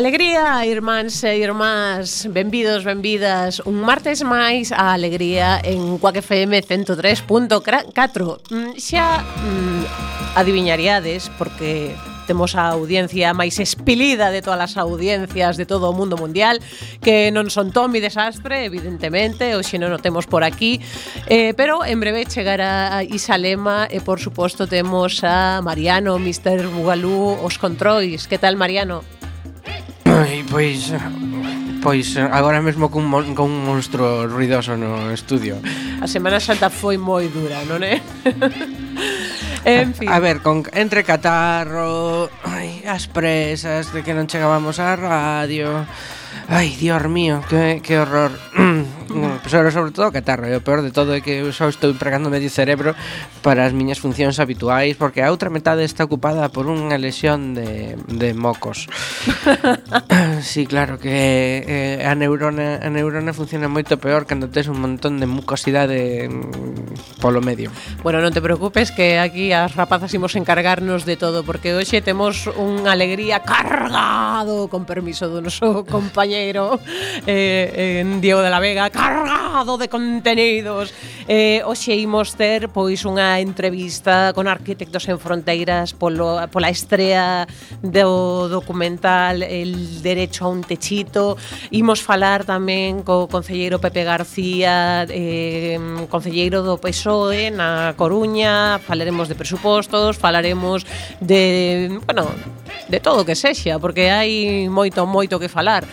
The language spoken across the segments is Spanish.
Alegría, irmáns e irmás, benvidos, benvidas Un martes máis a Alegría en Cuac FM 103.4 mm, Xa mm, adiviñaríades, porque temos a audiencia máis espilida de todas as audiencias de todo o mundo mundial, que non son Tommy Desastre, evidentemente, hoxe non o temos por aquí, eh, pero en breve chegará Isa Lema e, por suposto, temos a Mariano, Mr. Bugalú, os controis. Que tal, Mariano? Ai, pois Pois agora mesmo cun, mon, cun monstro ruidoso no estudio A Semana Santa foi moi dura, non é? en fin. A ver, con, entre catarro ai, As presas de que non chegábamos á radio Ai, dios mío, que, que horror Pero sobre todo catarro, e o peor de todo é que eu só estou empregando medio cerebro para as miñas funcións habituais, porque a outra metade está ocupada por unha lesión de, de mocos. sí, claro, que eh, a, neurona, a neurona funciona moito peor cando tes un montón de mucosidade mm, polo medio. Bueno, non te preocupes que aquí as rapazas imos encargarnos de todo, porque hoxe temos unha alegría cargado, con permiso do noso compañeiro eh, eh, Diego de la Vega, cargado de contenidos. Eh, hoxe imos ter pois unha entrevista con Arquitectos en Fronteiras polo, pola estrea do documental El Derecho a un Techito. Imos falar tamén co concelleiro Pepe García, eh, concelleiro do PSOE na Coruña, falaremos de presupostos, falaremos de, bueno, de todo que sexa, porque hai moito, moito que falar.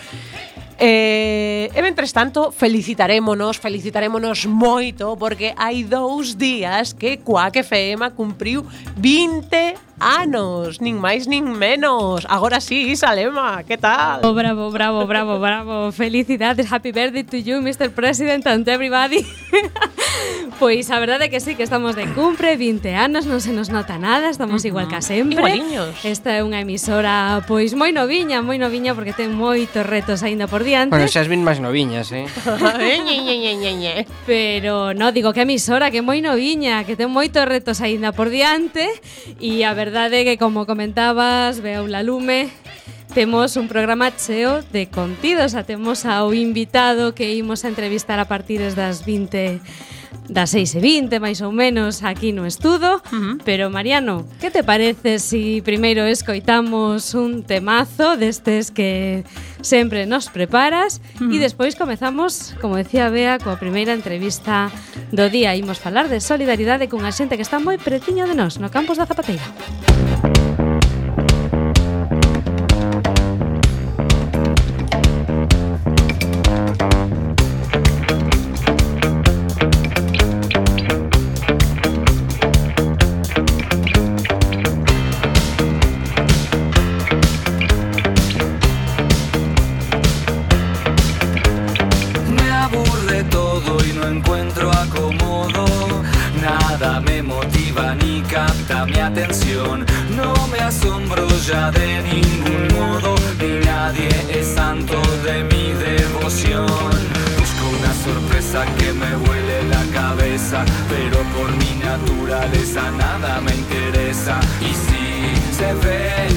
Eh, e mentres tanto, felicitarémonos, felicitarémonos moito porque hai dous días que Quack FM cumpriu 20 anos, nin máis nin menos. Agora sí, Isa Lema, que tal? Oh, bravo, bravo, bravo, bravo. Felicidades, happy birthday to you, Mr. President and everybody. pois a verdade é que sí, que estamos de cumpre, 20 anos, non se nos nota nada, estamos igual que igual sempre. Igualiños. Esta é unha emisora pois moi noviña, moi noviña porque ten moitos retos aínda por diante. Bueno, xa es vin máis noviñas, eh. Pero no, digo que emisora que moi noviña, que ten moitos retos aínda por diante e a verdade verdade que, como comentabas, veu la lume temos un programa cheo de contidos, a temos ao invitado que imos a entrevistar a partir das 20 das 6 e 20 máis ou menos aquí no estudo. Uh -huh. pero Mariano, que te parece si primeiro escoitamos un temazo destes que sempre nos preparas? Uh -huh. e despois comezamos, como decía Bea coa primeira entrevista do día. Imos falar de solidaridade cunha xente que está moi pretiño de nós no campus da Zapateira. Música encuentro acomodo. Nada me motiva ni capta mi atención. No me asombro ya de ningún modo. Ni nadie es santo de mi devoción. Busco una sorpresa que me vuele la cabeza. Pero por mi naturaleza nada me interesa. Y si se ve,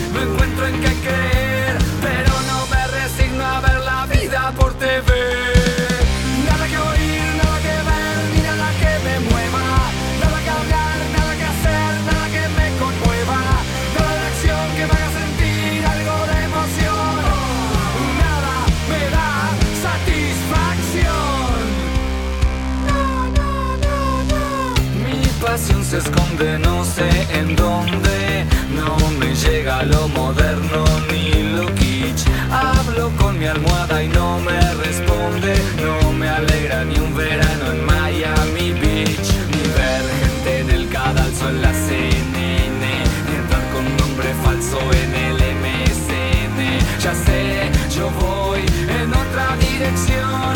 se esconde no sé en dónde. No me llega lo moderno ni lo kitsch. Hablo con mi almohada y no me responde. No me alegra ni un verano en Miami Beach. Ni ver gente en el cadalso en la CNN. Ni entrar con nombre falso en el MSN. Ya sé, yo voy en otra dirección.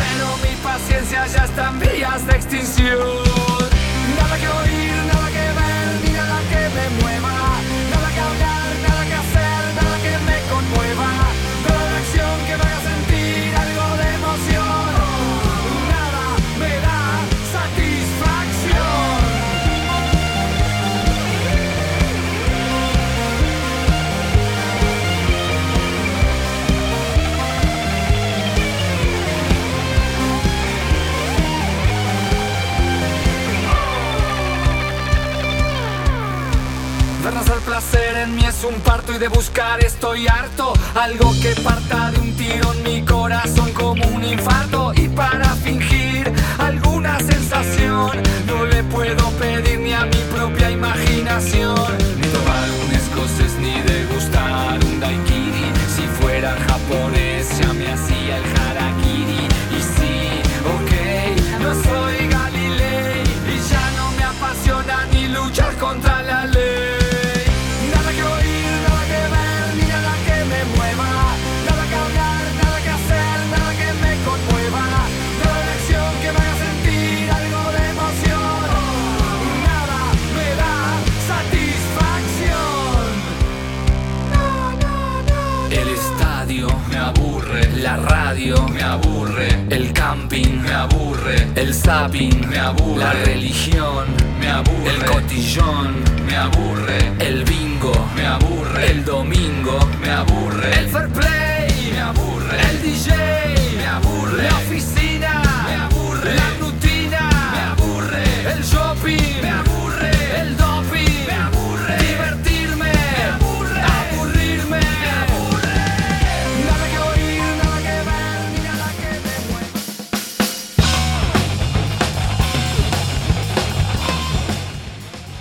Pero mi paciencia ya está en vías de extinción. En es un parto y de buscar estoy harto. Algo que parta de un tiro en mi corazón como un infarto. Y para fingir alguna sensación, no le puedo pedir ni a mi propia imaginación. Ni tomar un escocés ni degustar un daiquiri. Si fuera japonés, ya me hacía el harakiri. Aburre, el camping me aburre, el zapping me aburre, la religión me aburre, el cotillón me aburre, el bingo me aburre, el domingo me aburre, el fair play me aburre, el DJ me aburre, la oficina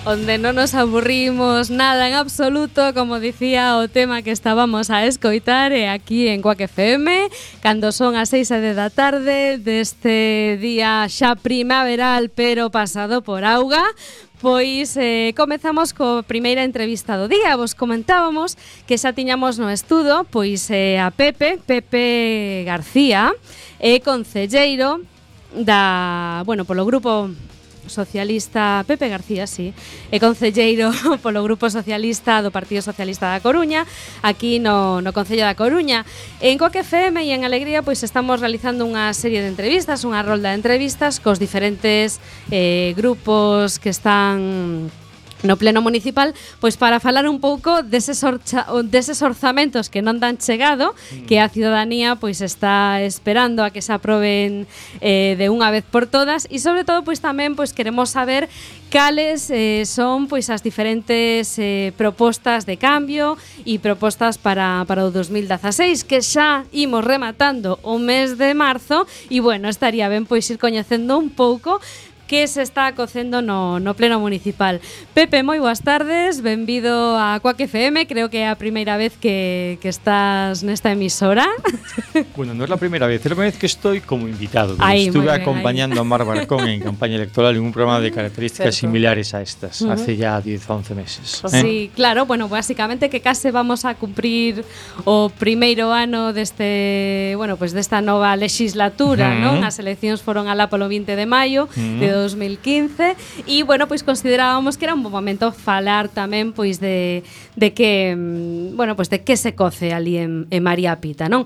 onde non nos aburrimos nada en absoluto, como dicía o tema que estábamos a escoitar e aquí en Coac FM, cando son as 6 da tarde deste día xa primaveral, pero pasado por auga, Pois eh, comezamos co primeira entrevista do día. Vos comentábamos que xa tiñamos no estudo Pois eh, a Pepe, Pepe García É eh, concelleiro da, bueno, polo grupo socialista Pepe García, sí, e concelleiro polo Grupo Socialista do Partido Socialista da Coruña, aquí no, no Concello da Coruña. En Coque FM e en Alegría pois estamos realizando unha serie de entrevistas, unha rolda de entrevistas cos diferentes eh, grupos que están no pleno municipal, pois para falar un pouco deses, orcha, deses orzamentos que non dan chegado, mm. que a ciudadanía pois está esperando a que se aproben eh, de unha vez por todas. E sobre todo pois tamén pois queremos saber cales eh, son pois as diferentes eh, propostas de cambio e propostas para, para o 2016 que xa imos rematando o mes de marzo. E bueno, estaría ben pois ir coñecendo un pouco que se está cocendo no, no Pleno Municipal. Pepe, moi boas tardes, benvido a Coac FM, creo que é a primeira vez que, que estás nesta emisora. Bueno, non é a primeira vez, é a primeira vez que estou como invitado, ahí, estuve bien, acompañando ahí. a Mar Barcón en campaña electoral en un programa de mm, características Cierto. similares a estas, uh -huh. hace ya 10 11 meses. ¿eh? Sí, claro, bueno, básicamente que case vamos a cumprir o primeiro ano deste, bueno, pues desta nova legislatura, uh -huh. non? As eleccións foron alá polo 20 de maio uh -huh. de 2015 e bueno, pois considerábamos que era un bo momento falar tamén pois de de que mm, bueno, pois de que se coce ali en, en María Pita, non?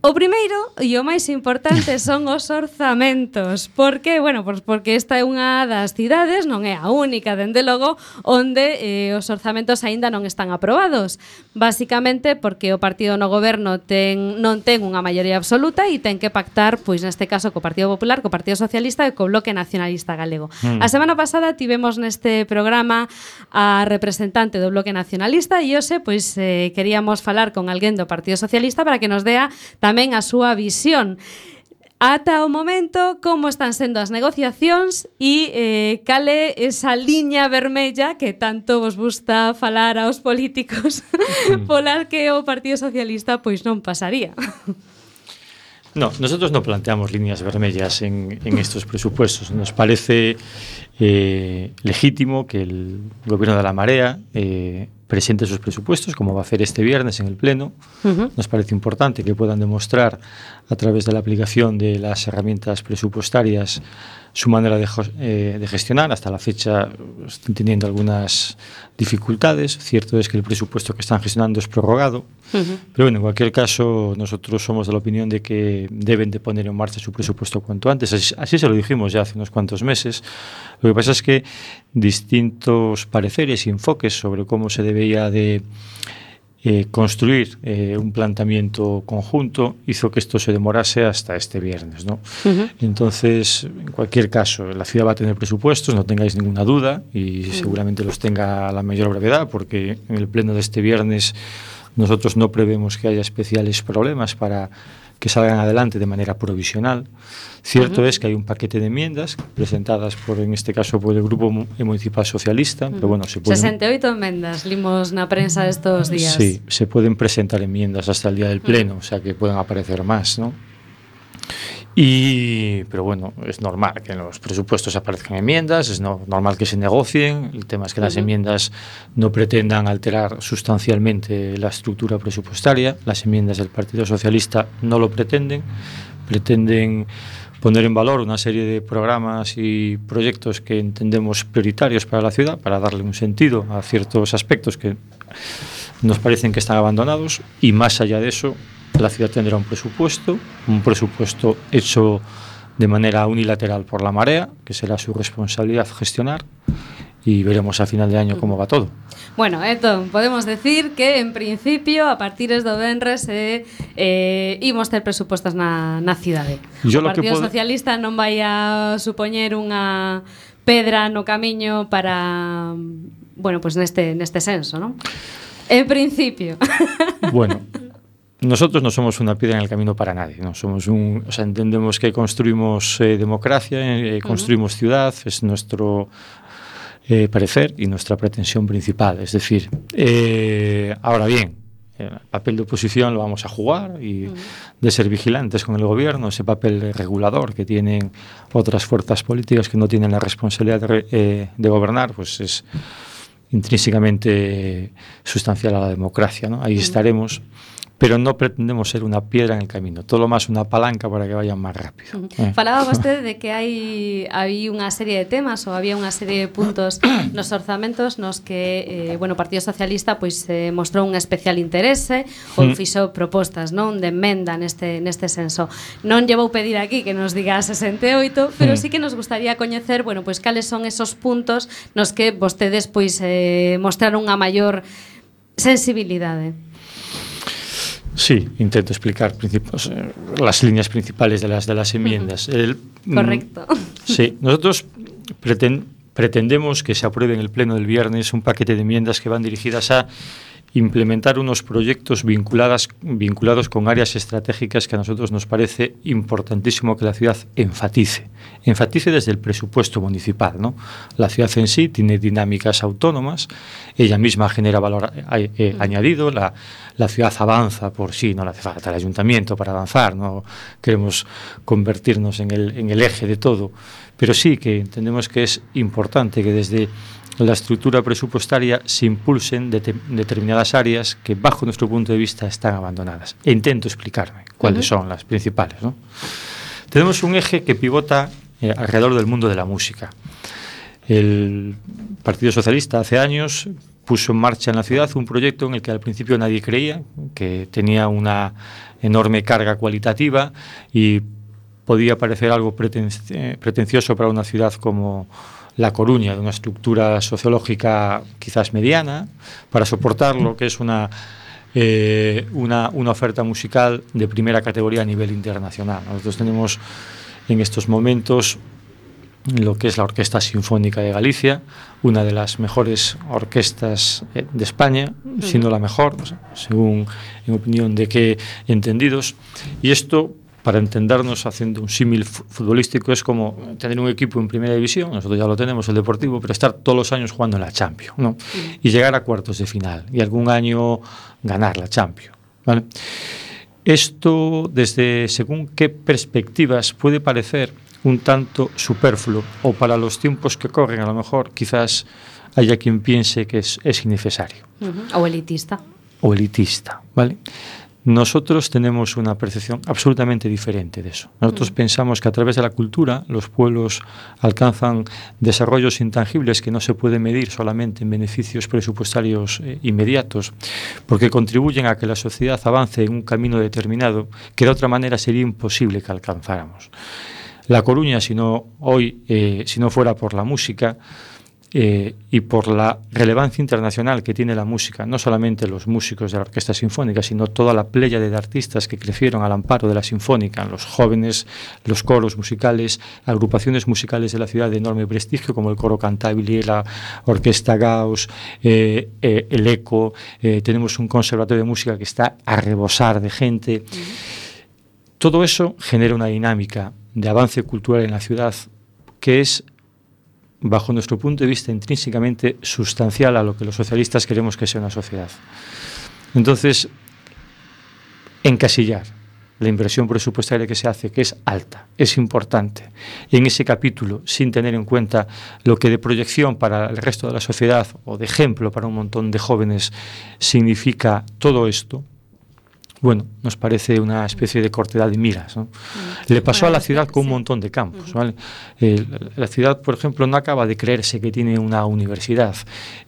O primeiro e o máis importante son os orzamentos, porque, bueno, pois porque esta é unha das cidades, non é a única, dende logo, onde eh, os orzamentos aínda non están aprobados. Basicamente porque o partido no goberno ten, non ten unha maioría absoluta e ten que pactar, pois neste caso, co Partido Popular, co Partido Socialista e co Bloque Nacionalista Galego. Mm. A semana pasada tivemos neste programa a representante do Bloque Nacionalista e hoxe, pois, eh, queríamos falar con alguén do Partido Socialista para que nos dea tamén tamén a súa visión. Ata o momento, como están sendo as negociacións e eh, cale esa liña vermella que tanto vos gusta falar aos políticos pola que o Partido Socialista pois non pasaría. No, nosotros no planteamos líneas vermellas en, en estos presupuestos. Nos parece eh, legítimo que el gobierno de la Marea eh, presente sus presupuestos, como va a hacer este viernes en el Pleno. Uh -huh. Nos parece importante que puedan demostrar a través de la aplicación de las herramientas presupuestarias su manera de, eh, de, gestionar. Hasta la fecha están teniendo algunas dificultades. Cierto es que el presupuesto que están gestionando es prorrogado. Uh -huh. Pero bueno, en cualquier caso, nosotros somos de la opinión de que deben de poner en marcha su presupuesto cuanto antes. Así, así se lo dijimos ya hace unos cuantos meses. Lo que pasa es que distintos pareceres y enfoques sobre cómo se debía de eh, construir eh, un planteamiento conjunto hizo que esto se demorase hasta este viernes. ¿no? Uh -huh. Entonces, en cualquier caso, la ciudad va a tener presupuestos, no tengáis ninguna duda, y seguramente los tenga a la mayor brevedad, porque en el pleno de este viernes nosotros no prevemos que haya especiales problemas para que salgan adelante de manera provisional. Cierto uh -huh. es que hay un paquete de enmiendas presentadas por, en este caso, por el Grupo eh, Municipal Socialista, uh -huh. pero bueno, se pueden... 68 enmiendas, limos na prensa estos días. Sí, se pueden presentar enmiendas hasta el día del Pleno, uh -huh. o sea que pueden aparecer más, ¿no? Y, pero bueno, es normal que en los presupuestos aparezcan enmiendas, es no, normal que se negocien. El tema es que las enmiendas no pretendan alterar sustancialmente la estructura presupuestaria. Las enmiendas del Partido Socialista no lo pretenden. Pretenden poner en valor una serie de programas y proyectos que entendemos prioritarios para la ciudad, para darle un sentido a ciertos aspectos que nos parecen que están abandonados. Y más allá de eso, La ciudad tendrá un presupuesto, un presupuesto hecho de manera unilateral por la marea, que será su responsabilidad gestionar, y veremos a final de año como va todo. Bueno, entón, podemos decir que en principio a partir do Benres eh, eh, imos ter presupostos na, na cidade. Yo o Partido puedo... Socialista non vai a supoñer unha pedra no camiño para, bueno, pues neste, neste senso, non? En principio. Bueno, nosotros no somos una piedra en el camino para nadie, no somos un, o sea, entendemos que construimos eh, democracia, eh, construimos uh -huh. ciudad, es nuestro eh, parecer y nuestra pretensión principal. Es decir, eh, ahora bien, el papel de oposición lo vamos a jugar y de ser vigilantes con el gobierno, ese papel regulador que tienen otras fuerzas políticas que no tienen la responsabilidad de, eh, de gobernar, pues es intrínsecamente sustancial a la democracia. ¿no? Ahí estaremos, pero no pretendemos ser una piedra en el camino, todo lo más una palanca para que vayan más rápido. Eh. Falaba vostede de que hai había unha serie de temas ou había unha serie de puntos nos orzamentos nos que eh, bueno, o Partido Socialista pois eh, mostrou un especial interese ou mm. fixou propostas, non, de emenda neste neste senso. Non lle vou pedir aquí que nos diga 68, pero mm. sí que nos gustaría coñecer, bueno, pois cales son esos puntos nos que vostedes pois eh, mostraron unha maior sensibilidade. Sí, intento explicar las líneas principales de las, de las enmiendas. El, mm, Correcto. Sí, nosotros preten- pretendemos que se apruebe en el Pleno del viernes un paquete de enmiendas que van dirigidas a implementar unos proyectos vinculadas, vinculados con áreas estratégicas que a nosotros nos parece importantísimo que la ciudad enfatice. Enfatice desde el presupuesto municipal. ¿no? La ciudad en sí tiene dinámicas autónomas, ella misma genera valor eh, eh, añadido, la, la ciudad avanza por sí, no le hace falta el ayuntamiento para avanzar, no queremos convertirnos en el, en el eje de todo, pero sí que entendemos que es importante que desde la estructura presupuestaria se impulsen de determinadas áreas que bajo nuestro punto de vista están abandonadas. E intento explicarme cuáles son las principales. ¿no? Tenemos un eje que pivota eh, alrededor del mundo de la música. El Partido Socialista hace años puso en marcha en la ciudad un proyecto en el que al principio nadie creía, que tenía una enorme carga cualitativa y podía parecer algo preten eh, pretencioso para una ciudad como La Coruña, de una estructura sociológica quizás mediana, para soportar lo que es una, eh, una, una oferta musical de primera categoría a nivel internacional. Nosotros tenemos en estos momentos lo que es la Orquesta Sinfónica de Galicia, una de las mejores orquestas eh, de España, siendo la mejor, según en opinión de que entendidos. Y esto, para entendernos haciendo un símil futbolístico, es como tener un equipo en primera división, nosotros ya lo tenemos, el Deportivo, pero estar todos los años jugando en la Champions, ¿no? Y llegar a cuartos de final, y algún año ganar la Champions, ¿vale? Esto, desde según qué perspectivas, puede parecer un tanto superfluo o para los tiempos que corren a lo mejor quizás haya quien piense que es, es innecesario. Uh -huh. O elitista. O elitista, ¿vale? Nosotros tenemos una percepción absolutamente diferente de eso. Nosotros mm. pensamos que a través de la cultura los pueblos alcanzan desarrollos intangibles que no se pueden medir solamente en beneficios presupuestarios eh, inmediatos, porque contribuyen a que la sociedad avance en un camino determinado que de otra manera sería imposible que alcanzáramos. La Coruña, si no hoy, eh, si no fuera por la música, eh, y por la relevancia internacional que tiene la música, no solamente los músicos de la Orquesta Sinfónica, sino toda la playa de artistas que crecieron al amparo de la Sinfónica, los jóvenes, los coros musicales, agrupaciones musicales de la ciudad de enorme prestigio, como el Coro Cantabile, la Orquesta Gauss, eh, eh, el ECO, tenemos un conservatorio de música que está a rebosar de gente. Todo eso genera una dinámica de avance cultural en la ciudad que es bajo nuestro punto de vista, intrínsecamente sustancial a lo que los socialistas queremos que sea una sociedad. Entonces, encasillar la inversión presupuestaria que se hace, que es alta, es importante, en ese capítulo, sin tener en cuenta lo que de proyección para el resto de la sociedad o de ejemplo para un montón de jóvenes significa todo esto, bueno, nos parece una especie de cortedad de miras. ¿no? Mm. Le pasó a la ciudad con un montón de campos. ¿vale? Eh, la ciudad, por ejemplo, no acaba de creerse que tiene una universidad.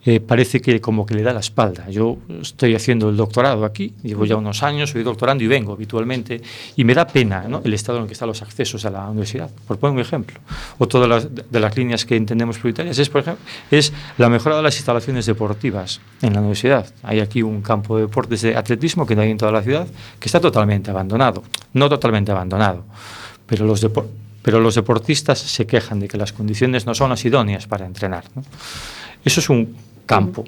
Eh, parece que como que le da la espalda. Yo estoy haciendo el doctorado aquí, llevo ya unos años, soy doctorando y vengo habitualmente, y me da pena ¿no? el estado en el que están los accesos a la universidad. Por poner un ejemplo. O todas las, de las líneas que entendemos prioritarias es, por ejemplo, es la mejora de las instalaciones deportivas en la universidad. Hay aquí un campo de deportes de atletismo que no hay en toda la ciudad que está totalmente abandonado, no totalmente abandonado, pero los, pero los deportistas se quejan de que las condiciones no son las idóneas para entrenar. ¿no? Eso es un campo.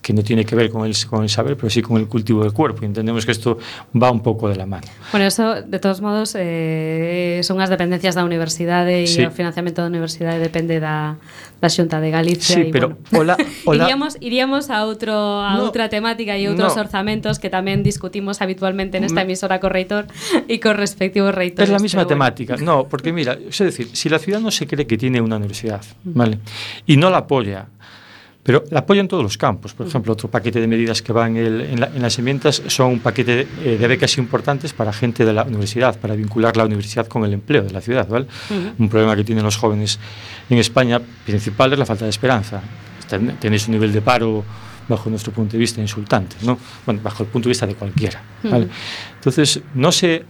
que no tiene que ver con el, con el saber, pero sí con el cultivo del cuerpo. Y entendemos que esto va un pouco de la mano. Bueno, eso, de todos modos, eh, son as dependencias da universidade e sí. o financiamento da universidade depende da, da Xunta de Galicia. Sí, e, pero bueno, hola, hola. iríamos, iríamos a, outro, a no, outra temática e outros no. orzamentos que tamén discutimos habitualmente nesta mm. emisora co reitor e co respectivos reitores. Es la misma temática, bueno. no, porque mira, es decir, si la ciudad no se cree que tiene una universidad, mm. ¿vale? Y no la apoya, pero la apoya en todos los campos. Por ejemplo, otro paquete de medidas que va en, el- en la- en las enmiendas son un paquete de, eh, de becas importantes para gente de la universidad, para vincular la universidad con el empleo de la ciudad, ¿vale? Un problema que tienen los jóvenes en España principal es la falta de esperanza. Ten- Tenéis un nivel de paro bajo nuestro punto de vista insultante, ¿no? Bueno, bajo el punto de vista de cualquiera, ¿vale? Entonces, no se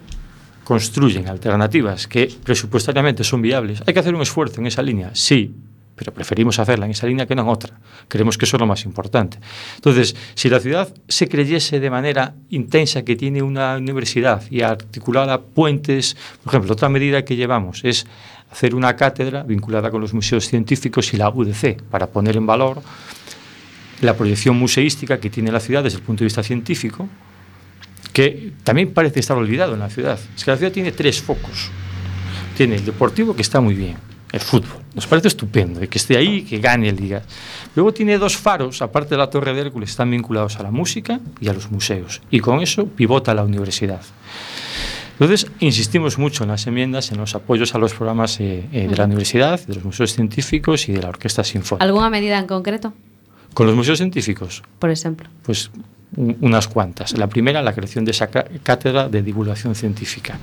construyen alternativas que presupuestariamente son viables. Hay que hacer un esfuerzo en esa línea, sí, pero preferimos hacerla en esa línea que no en otra. Creemos que eso es lo más importante. Entonces, si la ciudad se creyese de manera intensa que tiene una universidad y articulara puentes, por ejemplo, otra medida que llevamos es hacer una cátedra vinculada con los museos científicos y la UDC para poner en valor la proyección museística que tiene la ciudad desde el punto de vista científico, que también parece estar olvidado en la ciudad. Es que la ciudad tiene tres focos. Tiene el deportivo, que está muy bien, el fútbol. Nos parece estupendo, y que esté ahí, que gane ligas. Luego tiene dos faros, aparte de la Torre de Hércules, están vinculados a la música y a los museos. Y con eso pivota la universidad. Entonces, insistimos mucho en las enmiendas, en los apoyos a los programas eh, eh, de la universidad, de los museos científicos y de la orquesta sinfónica. Algunha medida en concreto, Con los museos científicos, por exemplo? pues un- unas cuantas. La primera, la creación de esa cátedra de divulgación científica.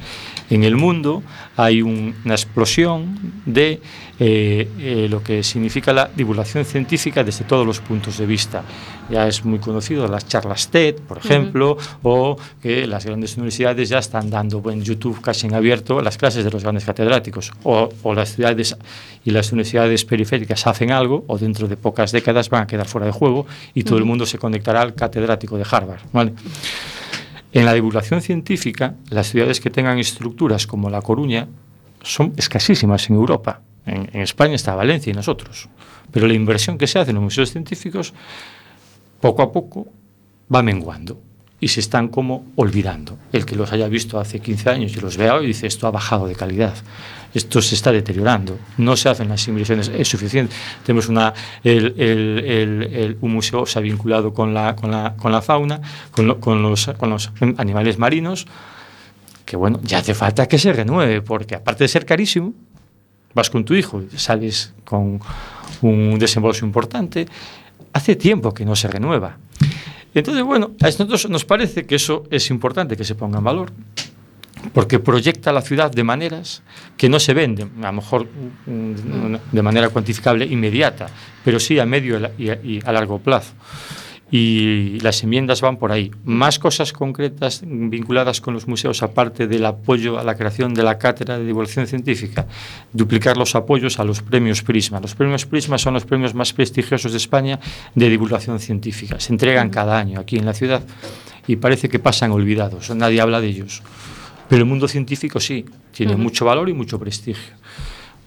En el mundo hay un- una explosión de eh, eh, lo que significa la divulgación científica desde todos los puntos de vista. Ya es muy conocido las charlas TED, por ejemplo, o que las grandes universidades ya están dando en YouTube casi en abierto las clases de los grandes catedráticos, o, o las ciudades y las universidades periféricas hacen algo, o dentro de pocas décadas van a quedar fuera de juego y todo el mundo se conectará al catedrático de Harvard. ¿vale? En la divulgación científica, las ciudades que tengan estructuras como La Coruña son escasísimas en Europa. En, en España está Valencia y nosotros. Pero la inversión que se hace en los museos científicos, poco a poco, va menguando y se están como olvidando. El que los haya visto hace 15 años y los vea hoy dice, esto ha bajado de calidad, esto se está deteriorando, no se hacen las inversiones, es suficiente. Tenemos una, el, el- un museo se ha vinculado con la, con la, con la fauna, con, lo- con los, con los animales marinos, que bueno, ya hace falta que se renueve, porque aparte de ser carísimo, vas con tu hijo sales con un desembolso importante, hace tiempo que no se renueva. Entonces, bueno, a nosotros nos parece que eso es importante que se ponga en valor, porque proyecta la ciudad de maneras que no se venden, a lo mejor mm, de manera cuantificable inmediata, pero sí a medio y a largo plazo. Y las enmiendas van por ahí. Más cosas concretas vinculadas con los museos, aparte del apoyo a la creación de la cátedra de divulgación científica, duplicar los apoyos a los premios Prisma. Los premios Prisma son los premios más prestigiosos de España de divulgación científica. Se entregan cada año aquí en la ciudad y parece que pasan olvidados, nadie habla de ellos. Pero el mundo científico sí, tiene mucho valor y mucho prestigio.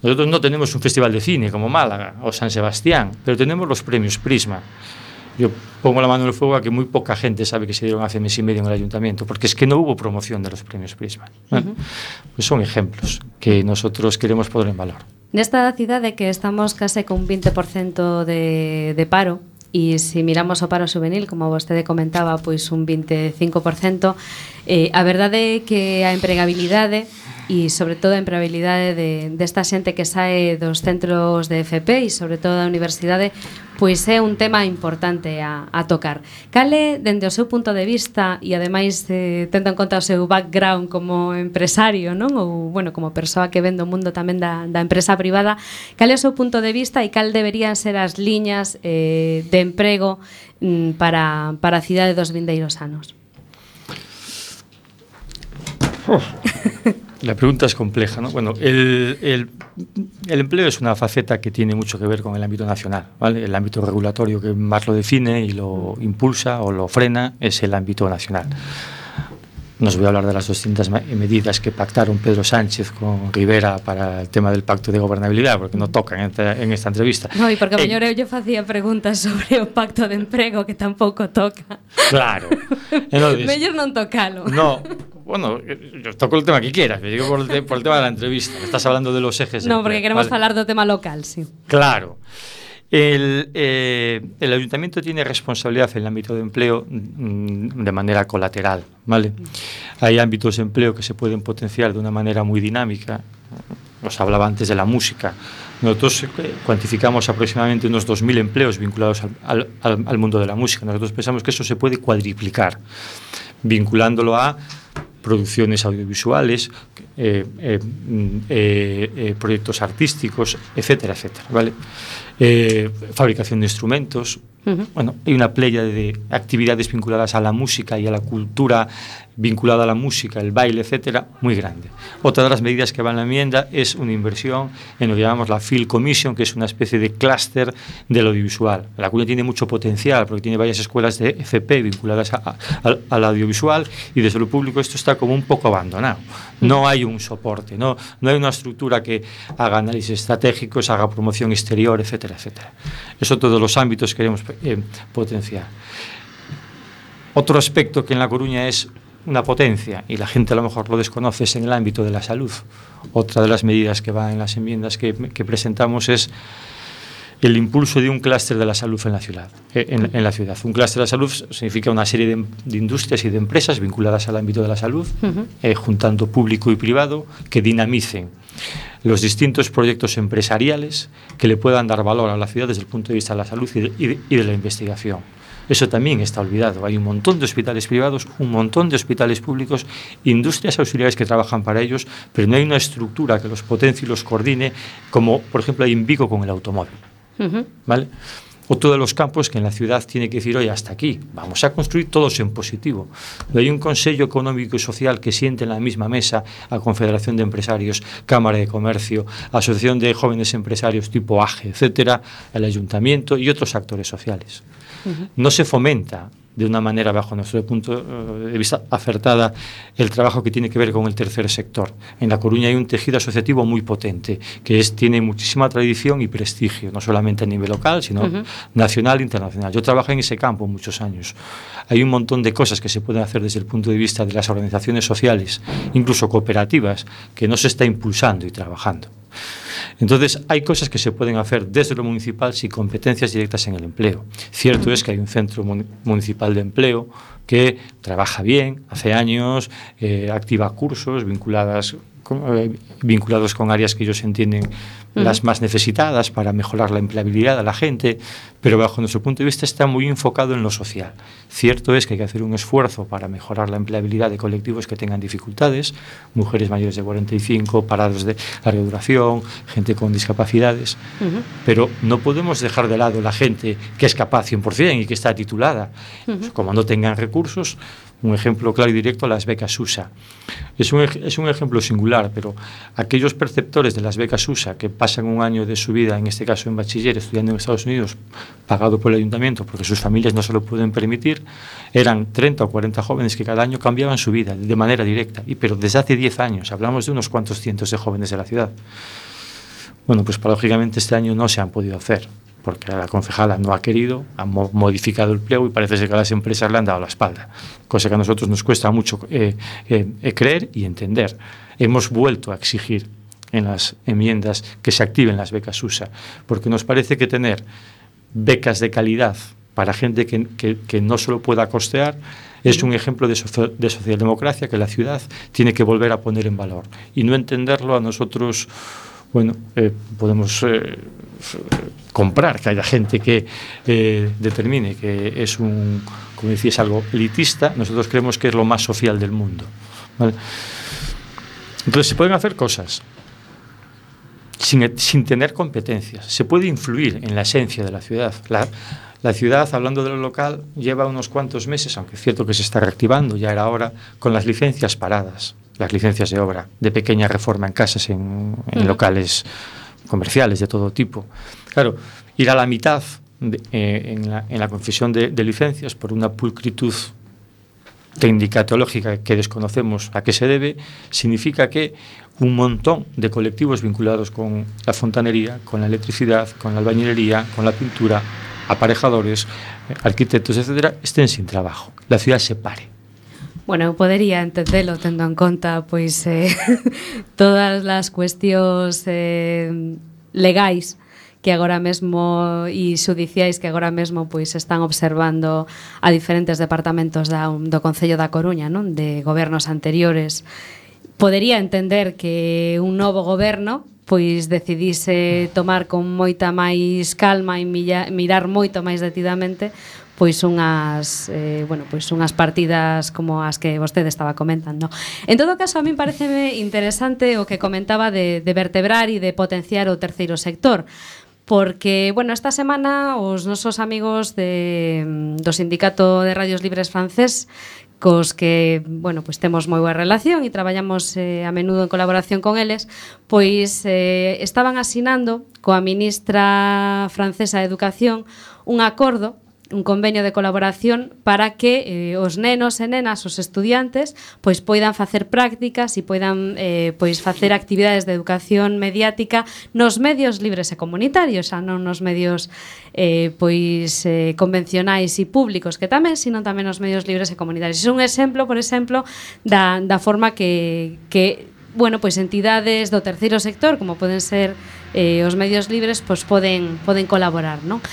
Nosotros no tenemos un festival de cine como Málaga o San Sebastián, pero tenemos los premios Prisma. Yo pongo la mano en el fuego a que muy poca gente sabe que se dieron hace mes y medio en el ayuntamiento, porque es que no hubo promoción de los premios Prisma. ¿eh? Bueno, uh -huh. pues son ejemplos que nosotros queremos poner en valor. Nesta cidade que estamos case con 20% de, de paro, E se miramos o paro juvenil, como vostede comentaba, pois un 25%, eh, a verdade é que a empregabilidade e sobre todo a empregabilidade de, desta xente que sae dos centros de FP e sobre todo da universidade pois é un tema importante a, a tocar. Cale, dende o seu punto de vista e ademais eh, tendo en conta o seu background como empresario, non? Ou, bueno, como persoa que vende o mundo tamén da, da empresa privada, cale o seu punto de vista e cal deberían ser as liñas eh, de emprego mm, para, para a cidade dos vindeiros anos? Oh. La pregunta es compleja, ¿no? Bueno, el, el- el empleo es una faceta que tiene mucho que ver con el ámbito nacional, ¿vale? El ámbito regulatorio que más lo define y lo impulsa o lo frena es el ámbito nacional. nos voy a hablar de las 200 ma- medidas que pactaron Pedro Sánchez con Rivera para el tema del pacto de gobernabilidad, porque no tocan en esta, en esta entrevista. No, e porque eu lle facía preguntas sobre o pacto de emprego que tampouco toca. Claro. Entonces, Mellor non tocalo. No, bueno, yo toco el tema que quieras, me digo por el, te- por el tema de la entrevista. Estás hablando de los ejes. No, porque queremos ¿vale? falar do tema local, sí. Claro. El, eh, el ayuntamiento tiene responsabilidad en el ámbito de empleo mm, de manera colateral, ¿vale? Hay ámbitos de empleo que se pueden potenciar de una manera muy dinámica. Os hablaba antes de la música. Nosotros eh, cuantificamos aproximadamente unos 2.000 empleos vinculados al- al mundo de la música. Nosotros pensamos que eso se puede cuadriplicar, vinculándolo a producciones audiovisuales, eh, eh, mm, eh, eh proyectos artísticos, etcétera, etcétera, ¿vale? Eh, fabricación de instrumentos. Uh -huh. Bueno, hay una playa de actividades vinculadas a la música y a la cultura vinculada a la música, el baile, etcétera, muy grande. Otra de las medidas que va en la enmienda es una inversión en lo que llamamos la Field Commission, que es una especie de clúster del audiovisual. La Coruña tiene mucho potencial porque tiene varias escuelas de FP vinculadas al audiovisual y desde lo público esto está como un poco abandonado. No hay un soporte, no, no hay una estructura que haga análisis estratégicos, haga promoción exterior, etcétera, etcétera. Eso todos los ámbitos queremos eh, potenciar. Otro aspecto que en La Coruña es una potencia y la gente a lo mejor lo desconoce es en el ámbito de la salud. Otra de las medidas que va en las enmiendas que, que presentamos es el impulso de un clúster de la salud en la ciudad. eh, En, en la ciudad. Un clúster de la salud significa una serie de, de industrias y de empresas vinculadas al ámbito de la salud, eh, juntando público y privado, que dinamicen los distintos proyectos empresariales que le puedan dar valor a la ciudad desde el punto de vista de la salud y de, y de- y de la investigación. Eso también está olvidado. Hay un montón de hospitales privados, un montón de hospitales públicos, industrias auxiliares que trabajan para ellos, pero no hay una estructura que los potencie y los coordine, como por ejemplo hay en Vigo con el automóvil. ¿vale? Otro de los campos que en la ciudad tiene que decir, oye, hasta aquí, vamos a construir todos en positivo. No hay un Consejo Económico y Social que siente en la misma mesa a Confederación de Empresarios, Cámara de Comercio, Asociación de Jóvenes Empresarios tipo AGE, etcétera, el Ayuntamiento y otros actores sociales. No se fomenta de una manera, bajo nuestro punto eh, de vista acertada, el trabajo que tiene que ver con el tercer sector. En La Coruña hay un tejido asociativo muy potente, que es, tiene muchísima tradición y prestigio, no solamente a nivel local, sino nacional e internacional. Yo trabajé en ese campo muchos años. Hay un montón de cosas que se pueden hacer desde el punto de vista de las organizaciones sociales, incluso cooperativas, que no se está impulsando y trabajando. Entonces, hay cosas que se pueden hacer desde lo municipal sin competencias directas en el empleo. Cierto es que hay un centro mun- municipal de empleo que trabaja bien, hace años, eh, activa cursos vinculadas vinculados con áreas que ellos entienden las más necesitadas para mejorar la empleabilidad de la gente, pero bajo nuestro punto de vista está muy enfocado en lo social. Cierto es que hay que hacer un esfuerzo para mejorar la empleabilidad de colectivos que tengan dificultades, mujeres mayores de 45, parados de larga duración, gente con discapacidades, pero no podemos dejar de lado la gente que es capaz 100% y que está titulada. Como no tengan recursos, un ejemplo claro y directo, las becas USA. Es un, es un ejemplo singular, pero aquellos perceptores de las becas USA que pasan un año de su vida, en este caso en bachiller, estudiando en Estados Unidos, pagado por el ayuntamiento porque sus familias no se lo pueden permitir, eran 30 o 40 jóvenes que cada año cambiaban su vida de manera directa, y, pero desde hace 10 años, hablamos de unos cuantos cientos de jóvenes de la ciudad. Bueno, pues paradójicamente este año no se han podido hacer, porque la concejala no ha querido, ha mo- modificado el pliego y parece ser que las empresas le han dado la espalda, cosa que a nosotros nos cuesta mucho eh, eh, eh, creer y entender. Hemos vuelto a exigir en las enmiendas que se activen las becas USA, porque nos parece que tener becas de calidad para gente que, que- no se lo pueda costear es un ejemplo de, de socialdemocracia que la ciudad tiene que volver a poner en valor. Y no entenderlo a nosotros, bueno, podemos comprar que haya gente que eh, determine que es un, como decías, algo elitista, nosotros creemos que es lo más social del mundo. ¿vale? Entonces se pueden hacer cosas sin, sin tener competencias. Se puede influir en la esencia de la ciudad. La, la ciudad, hablando de lo local, lleva unos cuantos meses, aunque es cierto que se está reactivando, ya era hora, con las licencias paradas, las licencias de obra, de pequeña reforma en casas, en, en locales comerciales de todo tipo. Claro, ir a la mitad eh, en, la, en la concesión de, de licencias por una pulcritud técnica teológica que desconocemos a qué se debe, significa que un montón de colectivos vinculados con la fontanería, con la electricidad, con la albañilería, con la pintura, aparejadores, arquitectos, etcétera, estén sin trabajo. La ciudad se pare. Bueno, eu podería entendelo tendo en conta pois eh, todas as cuestións eh, legais que agora mesmo e xudiciais que agora mesmo pois están observando a diferentes departamentos da, do Concello da Coruña, non? De gobernos anteriores. Podería entender que un novo goberno pois decidise tomar con moita máis calma e mirar moito máis detidamente pois unhas eh, bueno, pois unhas partidas como as que vostede estaba comentando. En todo caso, a min parece interesante o que comentaba de, de vertebrar e de potenciar o terceiro sector, porque, bueno, esta semana os nosos amigos de, do Sindicato de Radios Libres Francés cos que, bueno, pois temos moi boa relación e traballamos eh, a menudo en colaboración con eles, pois eh, estaban asinando coa ministra francesa de Educación un acordo un convenio de colaboración para que eh, os nenos e nenas, os estudiantes, pois poidan facer prácticas e poidan eh, pois facer actividades de educación mediática nos medios libres e comunitarios, xa non nos medios eh, pois eh, convencionais e públicos que tamén, sino tamén nos medios libres e comunitarios. É un exemplo, por exemplo, da, da forma que, que bueno, pois entidades do terceiro sector, como poden ser eh, os medios libres, pois poden, poden colaborar, non?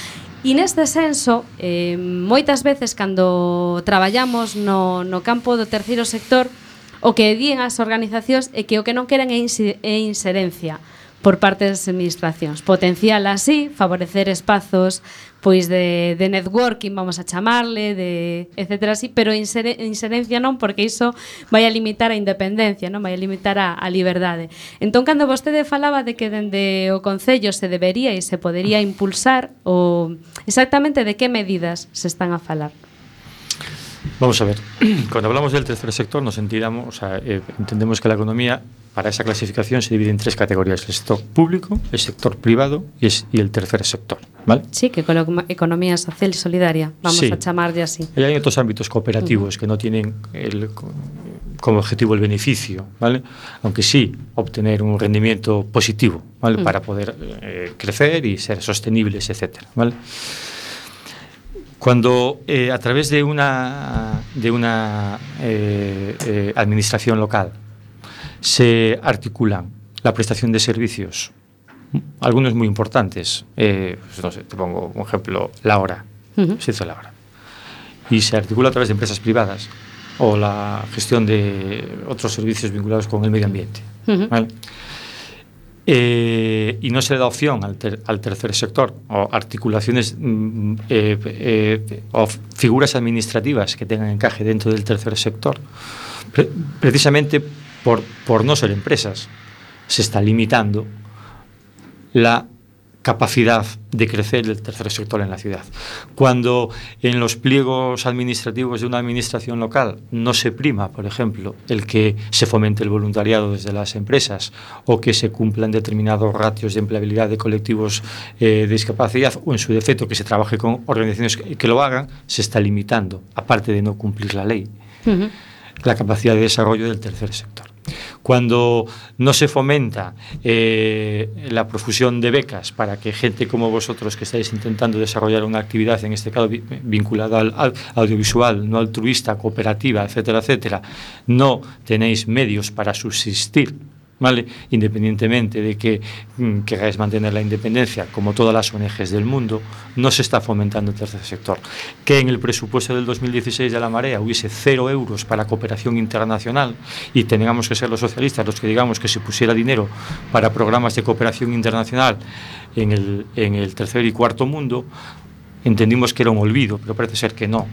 E neste senso, eh, moitas veces cando traballamos no, no campo do terceiro sector, o que díen as organizacións é que o que non queren é, é inserencia por parte das administracións. Potencial así, favorecer espazos pois de, de networking, vamos a chamarle, de etcétera así, pero insere, inserencia non, porque iso vai a limitar a independencia, non vai a limitar a, a liberdade. Entón, cando vostede falaba de que dende o Concello se debería e se podería impulsar, o exactamente de que medidas se están a falar? Vamos a ver, cuando hablamos del tercer sector nos entendamos, o sea, eh, entendemos que la economía para esa clasificación se divide en tres categorías, el sector público, el sector privado y, es, y el tercer sector. ¿vale? Sí, que con la economía social y solidaria, vamos Sí. a chamarlle así. Y hay otros ámbitos cooperativos que no tienen el- como objetivo el beneficio, ¿vale? aunque sí obtener un rendimiento positivo ¿vale? para poder eh, crecer y ser sostenibles, etcétera, ¿vale? Cuando eh, a través de una, de una eh, eh, administración local se articulan la prestación de servicios, algunos muy importantes, pues no sé, te pongo un ejemplo, la hora, se hizo la hora, y se articula a través de empresas privadas o la gestión de otros servicios vinculados con el medio ambiente. ¿vale? Eh, y no se le da opción al, ter- al tercer sector o articulaciones mm, eh, eh, o figuras administrativas que tengan encaje dentro del tercer sector. Pre- precisamente por, por no ser empresas, se está limitando la capacidad de crecer del tercer sector en la ciudad. Cuando en los pliegos administrativos de una administración local no se prima, por ejemplo, el que se fomente el voluntariado desde las empresas o que se cumplan determinados ratios de empleabilidad de colectivos eh, de discapacidad o en su defecto que se trabaje con organizaciones que, lo hagan, se está limitando, aparte de no cumplir la ley la capacidad de desarrollo del tercer sector. Cuando no se fomenta eh, la profusión de becas para que gente como vosotros que estáis intentando desarrollar una actividad, en este caso vi- vinculada al audiovisual, no altruista, cooperativa, etcétera, etcétera, no tenéis medios para subsistir, Independientemente de que mm, queráis mantener la independencia, como todas las ONGs del mundo, no se está fomentando el tercer sector. Que en el presupuesto del 2016 de la Marea hubiese cero euros para cooperación internacional y tengamos que ser los socialistas los que digamos que se pusiera dinero para programas de cooperación internacional en el tercer y cuarto mundo, entendimos que era un olvido, pero parece ser que no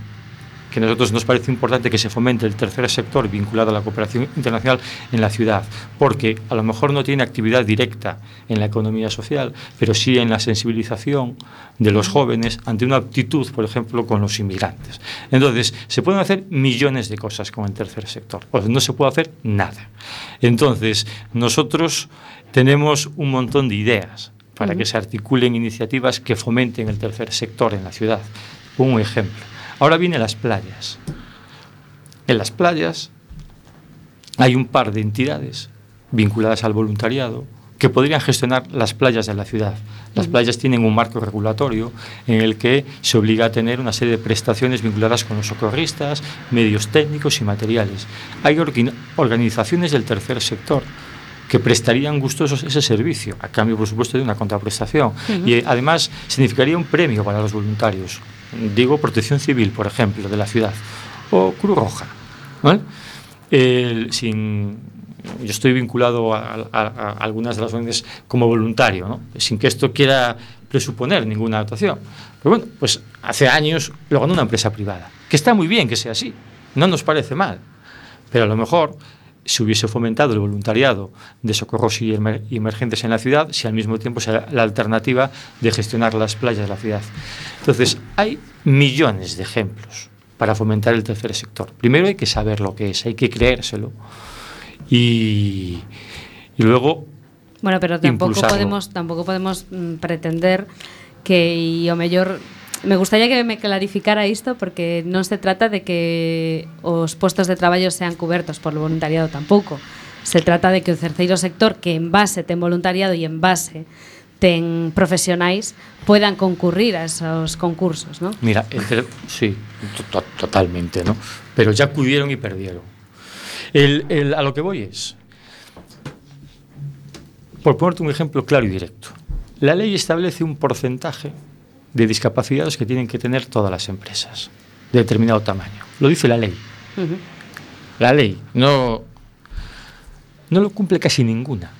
que a nosotros nos parece importante que se fomente el tercer sector vinculado a la cooperación internacional en la ciudad, porque a lo mejor no tiene actividad directa en la economía social, pero sí en la sensibilización de los jóvenes ante una actitud, por ejemplo, con los inmigrantes. Entonces, se pueden hacer millones de cosas con el tercer sector, o no se puede hacer nada. Entonces, nosotros tenemos un montón de ideas para que se articulen iniciativas que fomenten el tercer sector en la ciudad. Un ejemplo. Ahora vienen las playas. en las playas hay un par de entidades vinculadas al voluntariado que podrían gestionar las playas de la ciudad. Las playas tienen un marco regulatorio en el que se obliga a tener una serie de prestaciones vinculadas con los socorristas, medios técnicos y materiales. Hay organizaciones del tercer sector que prestarían gustosos ese servicio, a cambio, por supuesto, de una contraprestación. Y eh, además significaría un premio para los voluntarios. Digo, Protección Civil, por ejemplo, de la ciudad, o Cruz Roja. ¿vale? El- sin, yo estoy vinculado a, a- a algunas de las ONGs como voluntario, ¿no? sin que esto quiera presuponer ninguna actuación. Pero bueno, pues hace años lo ganó una empresa privada, que está muy bien que sea así, no nos parece mal, pero a lo mejor se hubiese fomentado el voluntariado de socorros y emer- y emergentes en la ciudad, si al mismo tiempo sea la alternativa de gestionar las playas de la ciudad. Entonces, hay millones de ejemplos para fomentar el tercer sector. Primero hay que saber lo que es, hay que creérselo. Y, y luego Bueno, pero Impulsarlo. podemos tampouco podemos mm, pretender que o mellor me gustaría que me clarificara isto porque non se trata de que os postos de traballo sean cubertos por o voluntariado tampouco. Se trata de que o terceiro sector que en base ten voluntariado e en base ten profesionais puedan concurrir a esos concursos, ¿no? Mira, sí, to- to- totalmente, ¿no? Pero ya acudieron y perdieron. El- el- a lo que voy es, por ponerte un ejemplo claro y directo, la ley establece un porcentaje de discapacidades que tienen que tener todas las empresas, de determinado tamaño. Lo dice la ley. La ley no, no lo cumple casi ninguna.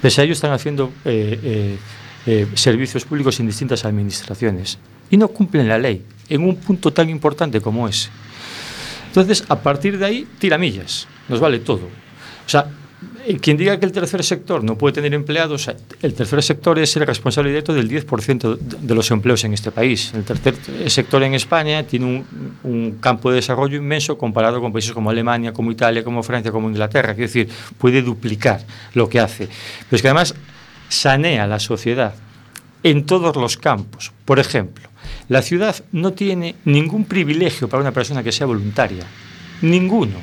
Pese a ello están haciendo eh, eh, eh, servicios públicos en distintas administraciones y no cumplen la ley en un punto tan importante como ese. Entonces, a partir de ahí, tiramillas, nos vale todo. O sea, quien diga que el tercer sector no puede tener empleados, el tercer sector es el responsable directo del 10% de- los empleos en este país. El tercer sector en España tiene un, un campo de desarrollo inmenso comparado con países como Alemania, como Italia, como Francia, como Inglaterra. Quiero decir, puede duplicar lo que hace. Pero es que además sanea la sociedad en todos los campos. Por ejemplo, la ciudad no tiene ningún privilegio para una persona que sea voluntaria. Ninguno.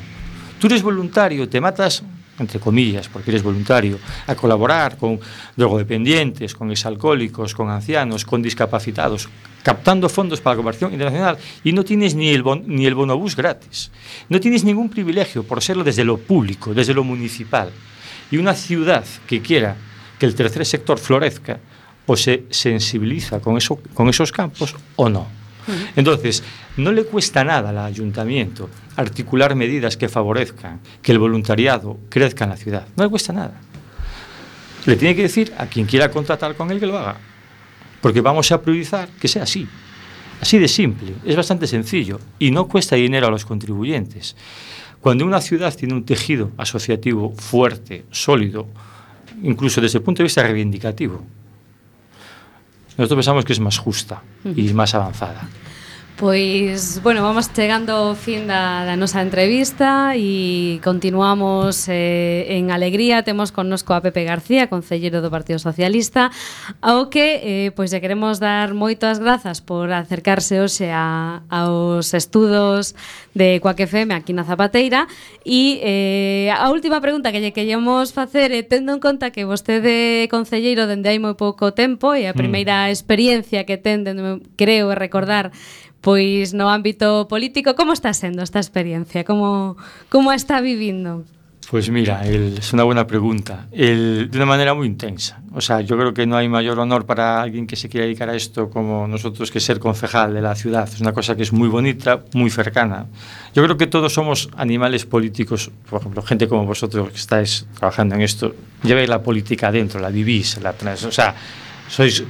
Tú eres voluntario, te matas, entre comillas, porque eres voluntario, a colaborar con drogodependientes, con exalcohólicos, con ancianos, con discapacitados, captando fondos para la cooperación internacional y no tienes ni el, bon- ni el bonobús gratis. No tienes ningún privilegio por serlo desde lo público, desde lo municipal. Y una ciudad que quiera que el tercer sector florezca, o se sensibiliza con, eso, con esos campos o no. Entonces, no le cuesta nada al ayuntamiento articular medidas que favorezcan que el voluntariado crezca en la ciudad. No le cuesta nada. Le tiene que decir a quien quiera contratar con él que lo haga. Porque vamos a priorizar que sea así. Así de simple. Es bastante sencillo y no cuesta dinero a los contribuyentes. Cuando una ciudad tiene un tejido asociativo fuerte, sólido, incluso desde el punto de vista reivindicativo, nosotros pensamos que es más justa y más avanzada. Pois, bueno, vamos chegando ao fin da, da nosa entrevista e continuamos eh, en alegría. Temos connosco a Pepe García, concellero do Partido Socialista, ao que eh, pois lle queremos dar moitas grazas por acercarse hoxe a, aos estudos de Coac FM aquí na Zapateira. E eh, a última pregunta que lle queremos facer, eh, tendo en conta que vostede concelleiro dende hai moi pouco tempo e a mm. primeira experiencia que ten, dende, creo recordar, Pois no ámbito político, como está sendo esta experiencia? Como, como está vivindo? Pues mira, es una buena pregunta. De una manera muy intensa. O sea, yo creo que no hay mayor honor para alguien que se quiera dedicar a esto como nosotros que ser concejal de la ciudad. Es una cosa que es muy bonita, muy cercana. Yo creo que todos somos animales políticos. Por ejemplo, gente como vosotros que estáis trabajando en esto, lleváis la política adentro, la vivís, la trans- O sea, sois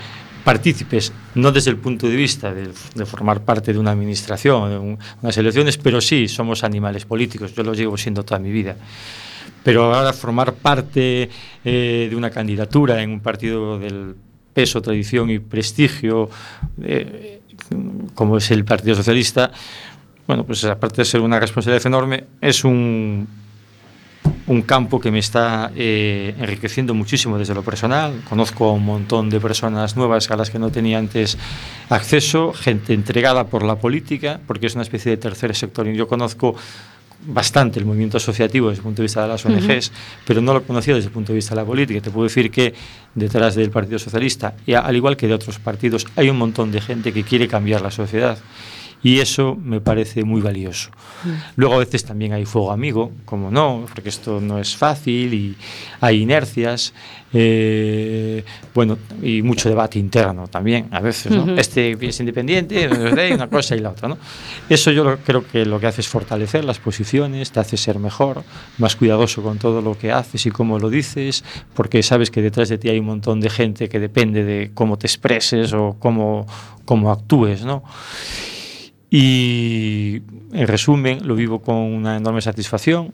partícipes, no desde el punto de vista de, formar parte de una administración, de un- unas elecciones, pero sí somos animales políticos. Yo lo llevo siendo toda mi vida. Pero ahora formar parte eh, de una candidatura en un partido del peso, tradición y prestigio, eh, como es el Partido Socialista, bueno, pues aparte de ser una responsabilidad enorme, es un un campo que me está eh, enriqueciendo muchísimo desde lo personal. Conozco a un montón de personas nuevas a las que no tenía antes acceso, gente entregada por la política, porque es una especie de tercer sector. Y yo conozco bastante el movimiento asociativo desde el punto de vista de las ONGs, pero no lo conocía desde el punto de vista de la política. Te puedo decir que detrás del Partido Socialista, y al igual que de otros partidos, hay un montón de gente que quiere cambiar la sociedad. Y eso me parece muy valioso. Luego a veces también hay fuego amigo, como no, porque esto no es fácil y hay inercias, eh, bueno, y mucho debate interno también, a veces, ¿no? Ujú. Este es independiente, una cosa y la otra, ¿no? Eso yo creo que lo que hace es fortalecer las posiciones, te hace ser mejor, más cuidadoso con todo lo que haces y cómo lo dices, porque sabes que detrás de ti hay un montón de gente que depende de cómo te expreses o cómo, cómo actúes, ¿no? Y en resumen, lo vivo con una enorme satisfacción,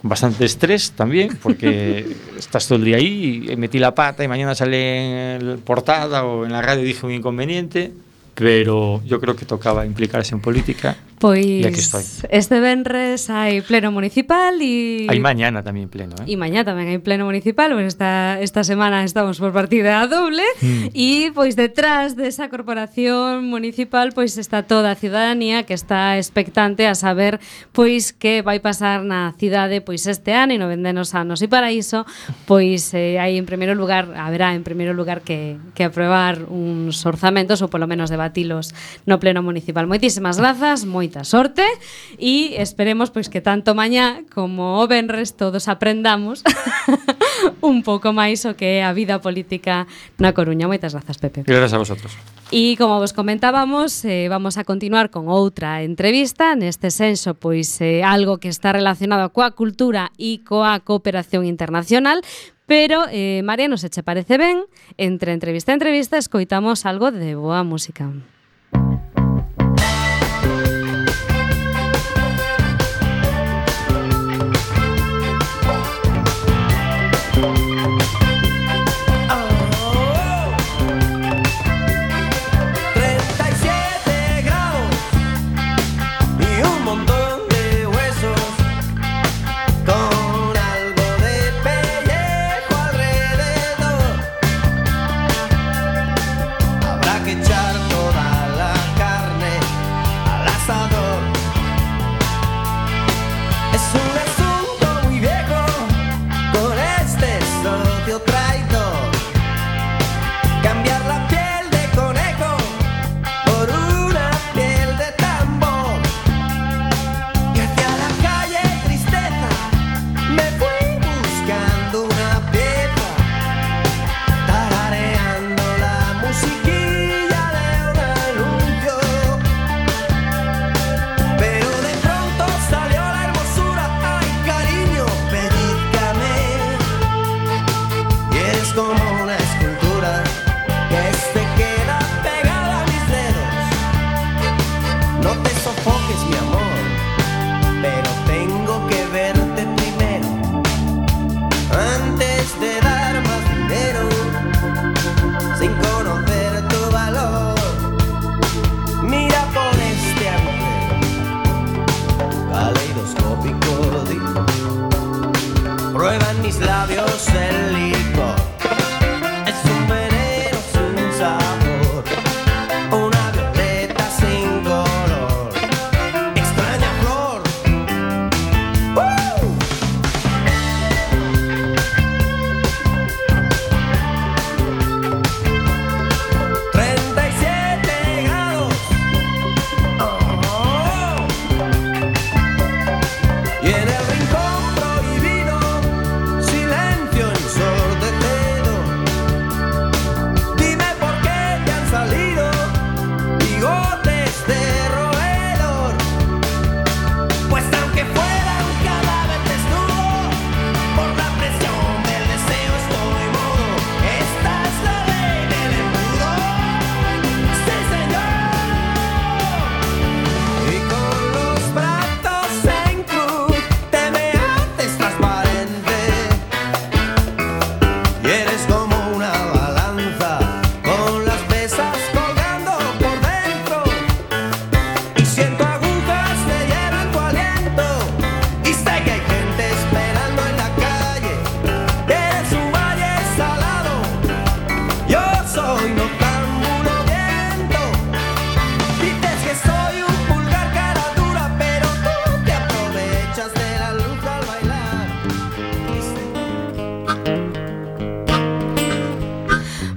con bastante estrés también, porque estás todo el día ahí y metí la pata y mañana sale en la portada o en la radio dije un inconveniente, pero yo creo que tocaba implicarse en política. Pois e aquí estoy. Este venres hai pleno municipal e Hai mañana tamén pleno, eh? E mañá tamén hai pleno municipal, pois esta esta semana estamos por partida a doble e mm. pois detrás desa corporación municipal pois está toda a ciudadanía que está expectante a saber pois que vai pasar na cidade pois este ano e no vendenos anos e para iso pois eh, hai en primeiro lugar haberá en primeiro lugar que que aprobar uns orzamentos ou polo menos debatilos no Pleno Municipal. Moitísimas grazas, moita sorte e esperemos pois que tanto mañá como o venres todos aprendamos un pouco máis o que é a vida política na Coruña. Moitas grazas, Pepe. Grazas a vosotros. E como vos comentábamos, eh, vamos a continuar con outra entrevista, neste senso pois eh, algo que está relacionado coa cultura e coa cooperación internacional, Pero, eh, Mariano, se che parece ben, entre entrevista e entrevista escoitamos algo de boa música.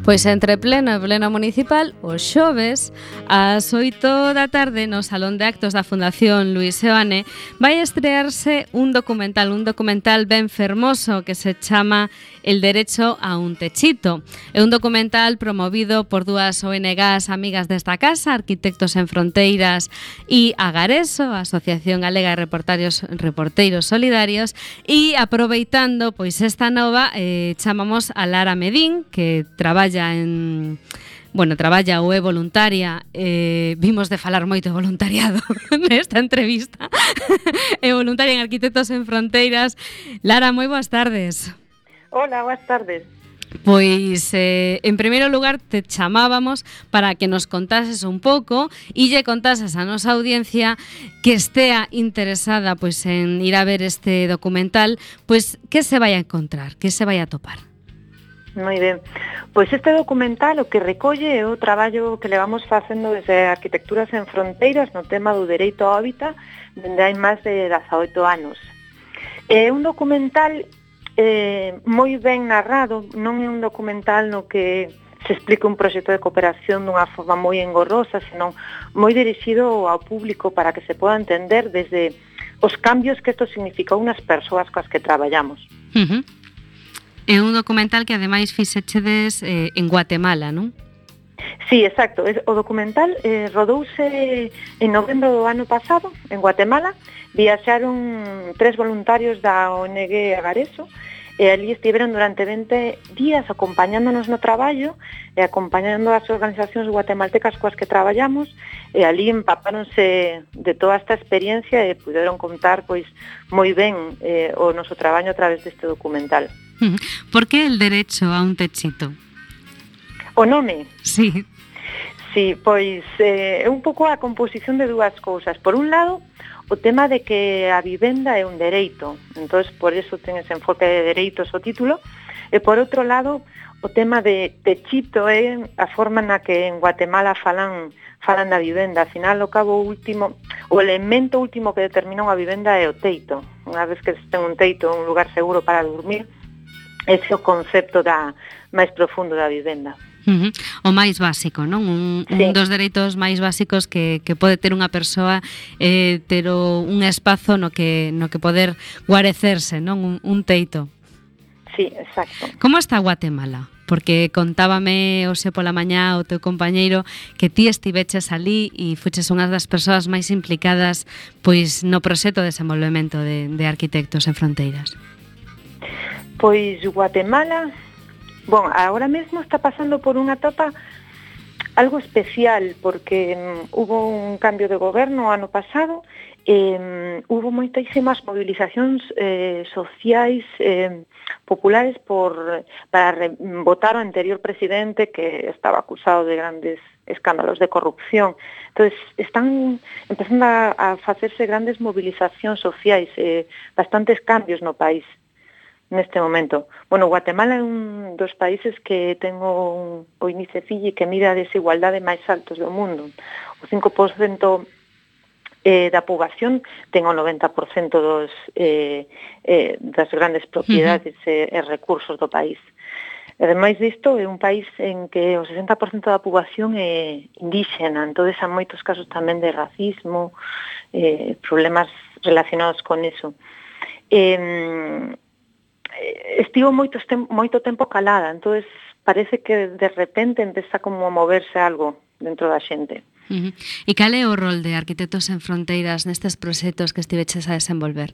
Pois entre pleno e pleno municipal, os xoves, As 8 da tarde no Salón de Actos da Fundación Luis Seoane vai estrearse un documental, un documental ben fermoso que se chama El derecho a un techito. É un documental promovido por dúas ONGs amigas desta casa, Arquitectos en Fronteiras e Agareso, a Asociación Galega de Reportarios Reporteiros Solidarios, e aproveitando pois esta nova eh, chamamos a Lara Medín, que traballa en bueno, traballa ou é voluntaria, eh, vimos de falar moito de voluntariado nesta entrevista, é voluntaria en Arquitectos en Fronteiras. Lara, moi boas tardes. Hola, boas tardes. Pois, eh, en primeiro lugar, te chamábamos para que nos contases un pouco e lle contases a nosa audiencia que estea interesada pois en ir a ver este documental, pois que se vai a encontrar, que se vai a topar? Moi ben. Pois este documental o que recolle é o traballo que levamos facendo desde Arquitecturas en Fronteiras no tema do dereito ao hábitat dende hai máis de 18 anos. É un documental eh, moi ben narrado, non é un documental no que se explica un proxecto de cooperación dunha forma moi engorrosa, senón moi dirixido ao público para que se poda entender desde os cambios que isto significou nas persoas coas que traballamos. Uh -huh. É un documental que ademais fixechedes eh, en Guatemala, non? Sí, exacto. O documental eh, rodouse en novembro do ano pasado en Guatemala. Viaxaron tres voluntarios da ONG Agareso e ali estiveron durante 20 días acompañándonos no traballo e acompañando as organizacións guatemaltecas coas que traballamos e ali empapáronse de toda esta experiencia e puderon contar pois moi ben eh, o noso traballo a través deste documental. Por que el derecho a un techito? O nome? Sí. Sí, pois é eh, un pouco a composición de dúas cousas. Por un lado, o tema de que a vivenda é un dereito, entón por eso ten ese enfoque de dereitos o título, e por outro lado, o tema de techito é a forma na que en Guatemala falan falan da vivenda. Al final, o cabo último, o elemento último que determina unha vivenda é o teito. Unha vez que se ten un teito, un lugar seguro para dormir, ese o concepto da máis profundo da vivenda. Uh -huh. O máis básico, non? Un, sí. un dos dereitos máis básicos que, que pode ter unha persoa eh, ter o, un espazo no que, no que poder guarecerse, non? Un, un teito. Sí, exacto. Como está Guatemala? Porque contábame hoxe pola mañá o teu compañeiro que ti estiveches ali e fuches unha das persoas máis implicadas pois no proxecto de desenvolvemento de, de Arquitectos en Fronteiras. Pois Guatemala, bon, agora mesmo está pasando por unha etapa algo especial porque um, hubo un cambio de goberno ano pasado eh, hubo moitísimas movilizacións eh, sociais eh, populares por, para votar o anterior presidente que estaba acusado de grandes escándalos de corrupción. Entonces están empezando a, a facerse grandes movilizacións sociais, eh, bastantes cambios no país neste momento. Bueno, Guatemala é un dos países que ten o, o índice Fiji que mira a desigualdade máis altos do mundo. O 5% eh, da poboación ten o 90% dos, eh, eh, das grandes propiedades uh -huh. e, e recursos do país. Ademais disto, é un país en que o 60% da poboación é indígena, entonces há moitos casos tamén de racismo, eh, problemas relacionados con eso. Eh, estivo moito, moito tempo calada, entonces parece que de repente empeza como a moverse algo dentro da xente. Uh -huh. E cal é o rol de Arquitectos en Fronteiras nestes proxectos que estiveches a desenvolver?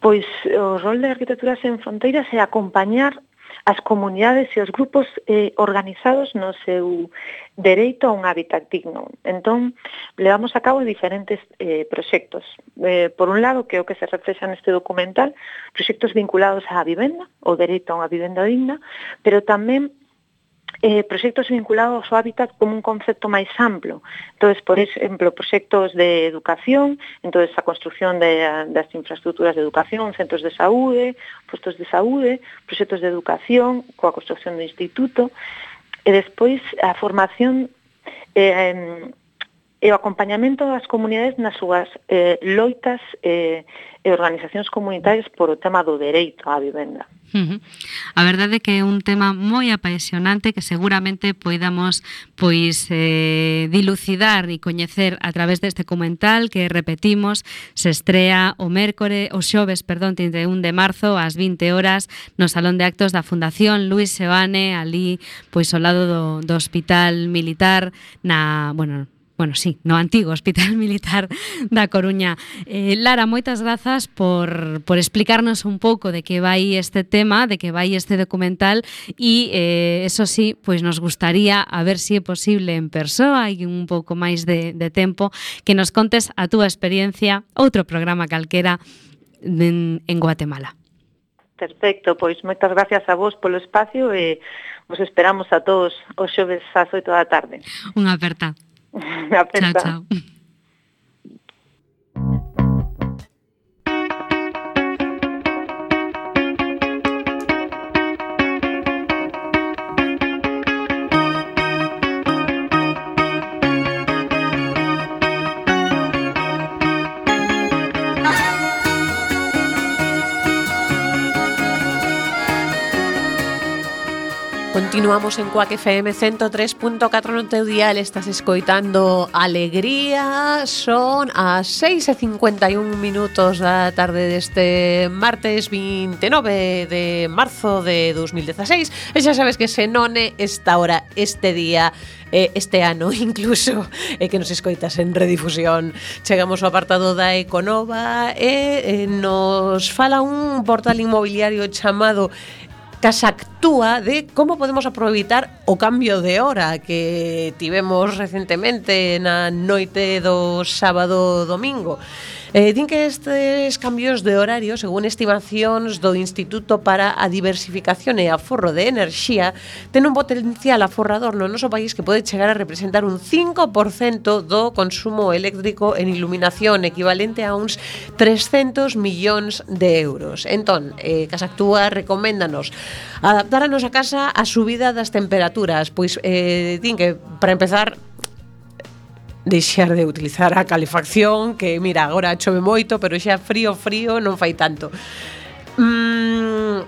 Pois o rol de Arquitecturas en Fronteiras é acompañar as comunidades e os grupos eh, organizados no seu dereito a un hábitat digno. Entón, levamos a cabo diferentes eh, proxectos. Eh, por un lado, que é o que se reflexa neste documental, proxectos vinculados á vivenda, o dereito a unha vivenda digna, pero tamén eh, proxectos vinculados ao hábitat como un concepto máis amplo. Entón, por exemplo, proxectos de educación, entón, a construcción de, das infraestructuras de educación, centros de saúde, postos de saúde, proxectos de educación, coa construcción do instituto, e despois a formación eh, e o acompañamento das comunidades nas súas eh, loitas eh, e organizacións comunitarias por o tema do dereito á vivenda. A verdade é que é un tema moi apasionante que seguramente poidamos pois eh, dilucidar e coñecer a través deste comental que repetimos se estrea o mércore o xoves, perdón, 31 de marzo ás 20 horas no Salón de Actos da Fundación Luis Seoane, ali pois ao lado do, do Hospital Militar na, bueno, bueno, sí, no antigo Hospital Militar da Coruña. Eh, Lara, moitas grazas por, por explicarnos un pouco de que vai este tema, de que vai este documental e eh, eso sí, pois pues nos gustaría a ver se si é posible en persoa e un pouco máis de, de tempo que nos contes a túa experiencia outro programa calquera en, en Guatemala. Perfecto, pois moitas gracias a vos polo espacio e vos esperamos a todos os xoves ás 8 da tarde. Unha aperta. À plus tard. Continuamos en Cuac FM 103.4 no teu dial, estás escoitando Alegría, son as 6 e 51 minutos da tarde deste martes 29 de marzo de 2016 e xa sabes que se none esta hora, este día eh, este ano incluso e que nos escoitas en redifusión. Chegamos ao apartado da Econova e eh, nos fala un portal inmobiliario chamado casa actúa de como podemos aproveitar o cambio de hora que tivemos recentemente na noite do sábado domingo. Eh, din que estes cambios de horario, según estimacións do Instituto para a Diversificación e Aforro de Enerxía, ten un potencial aforrador no noso país que pode chegar a representar un 5% do consumo eléctrico en iluminación, equivalente a uns 300 millóns de euros. Entón, eh, Casa Actúa recoméndanos adaptar a nosa casa a subida das temperaturas, pois eh, din que, para empezar, deixar de utilizar a calefacción, que mira, agora chove moito, pero xa frío, frío non fai tanto. Mm,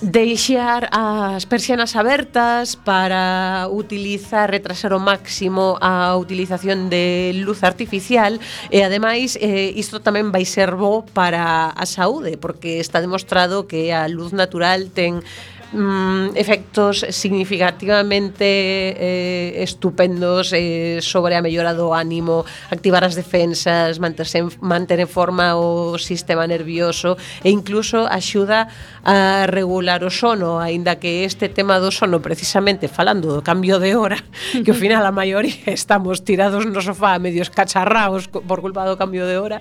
deixar as persianas abertas para utilizar, retrasar o máximo a utilización de luz artificial e ademais eh, isto tamén vai ser bo para a saúde porque está demostrado que a luz natural ten mm, efectos significativamente eh, estupendos eh, sobre a mellora do ánimo, activar as defensas, manterse, manter en forma o sistema nervioso e incluso axuda a regular o sono, aínda que este tema do sono precisamente falando do cambio de hora, que ao final a maioría estamos tirados no sofá medios cacharraos por culpa do cambio de hora,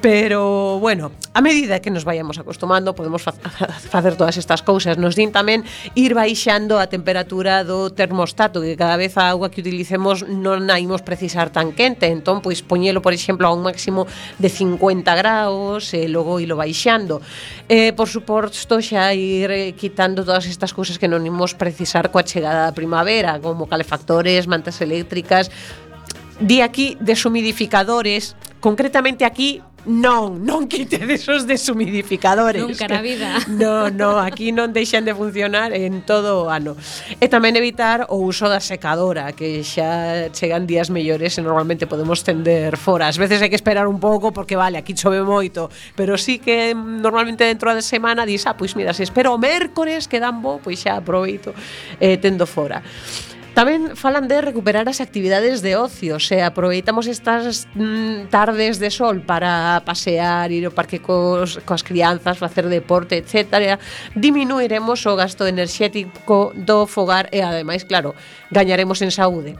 Pero, bueno, a medida que nos vayamos acostumando, podemos facer todas estas cousas. Nos din tamén ir baixando a temperatura do termostato, que cada vez a auga que utilicemos non a imos precisar tan quente. Entón, pois, poñelo, por exemplo, a un máximo de 50 graus, e logo ilo baixando. Eh, por suposto, xa ir eh, quitando todas estas cousas que non imos precisar coa chegada da primavera, como calefactores, mantas eléctricas, di aquí deshumidificadores, concretamente aquí non, non quitedes os deshumidificadores. Nunca na vida. No, no, aquí non deixan de funcionar en todo o ano. E tamén evitar o uso da secadora, que xa chegan días mellores e normalmente podemos tender fora. Ás veces hai que esperar un pouco porque vale, aquí chove moito, pero sí que normalmente dentro da semana dis, ah, pois mira, se espero o mércores que dan bo, pois xa aproveito eh, tendo fora. Tamén falan de recuperar as actividades de ocio, se aproveitamos estas mm, tardes de sol para pasear, ir ao parque cos, coas crianzas, facer deporte, etc. Diminuiremos o gasto enerxético do fogar e ademais, claro, gañaremos en saúde.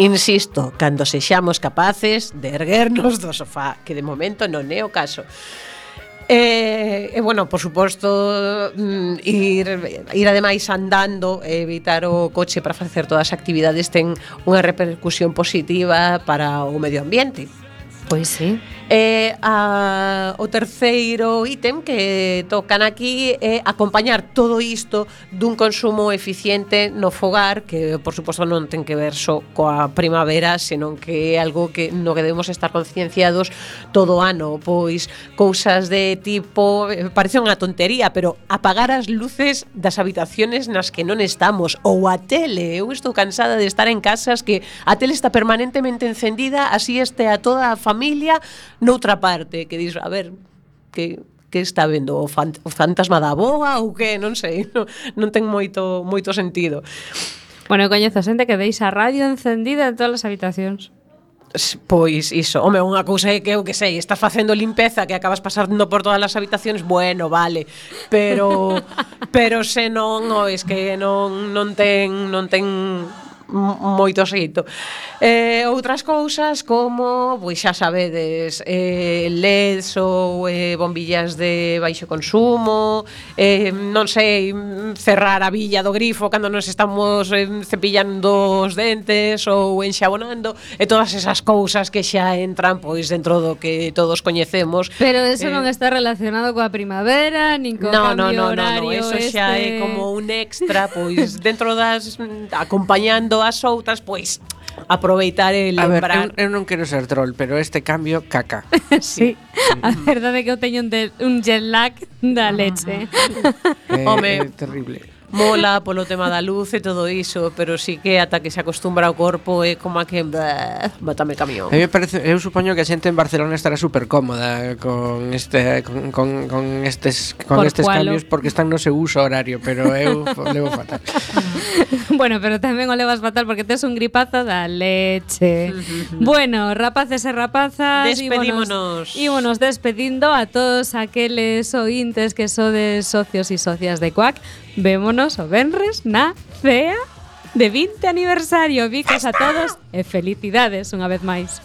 Insisto, cando sexamos capaces de erguernos do sofá, que de momento non é o caso. E, e bueno, por suposto mm, ir, ir ademais andando e evitar o coche para facer todas as actividades ten unha repercusión positiva para o medio ambiente. Pois sí. E a, o terceiro ítem que tocan aquí é acompañar todo isto dun consumo eficiente no fogar, que por suposto non ten que ver só coa primavera, senón que é algo que no que debemos estar concienciados todo o ano, pois cousas de tipo, eh, parece unha tontería, pero apagar as luces das habitaciones nas que non estamos ou a tele, eu estou cansada de estar en casas que a tele está permanentemente encendida, así este a toda a familia noutra parte que dis, a ver, que que está vendo o, fan, o fantasma da boa ou que, non sei, non, non ten moito moito sentido. Bueno, coñezo xente que deixa a radio encendida en todas as habitacións. Pois iso, home, unha cousa é que eu que sei, estás facendo limpeza que acabas pasando por todas as habitacións, bueno, vale, pero pero se non, o, es que non non ten non ten moito xeito. Eh, outras cousas como, pois xa sabedes, eh, LEDs ou eh, bombillas de baixo consumo, eh, non sei, cerrar a villa do grifo cando nos estamos eh, cepillando os dentes ou enxabonando, e todas esas cousas que xa entran pois dentro do que todos coñecemos. Pero eso eh, non está relacionado coa primavera, nin co no, cambio no, no, no, horario. No, no, eso este... xa é como un extra, pois dentro das mm, acompañando cando as outras, pois, aproveitar e lembrar. A ver, eu, eu non quero ser troll, pero este cambio caca. sí. sí. A verdade é que eu teño un, de, un jet lag da leche. eh, Home, é terrible mola polo tema da luz e todo iso, pero sí que ata que se acostumbra o corpo é como a que bleh, matame camión. A mí me parece, eu supoño que a xente en Barcelona estará super cómoda con este con, con, con estes con Por estes cualo. cambios porque están no seu uso horario, pero eu levo fatal. bueno, pero tamén o levas fatal porque tes un gripazo da leche. bueno, rapaces e rapazas, despedímonos. Ímonos despedindo a todos aqueles ointes que sodes socios e socias de Cuac. Vémonos o Benres na CEA de 20 aniversario. Vicos a todos e felicidades unha vez máis.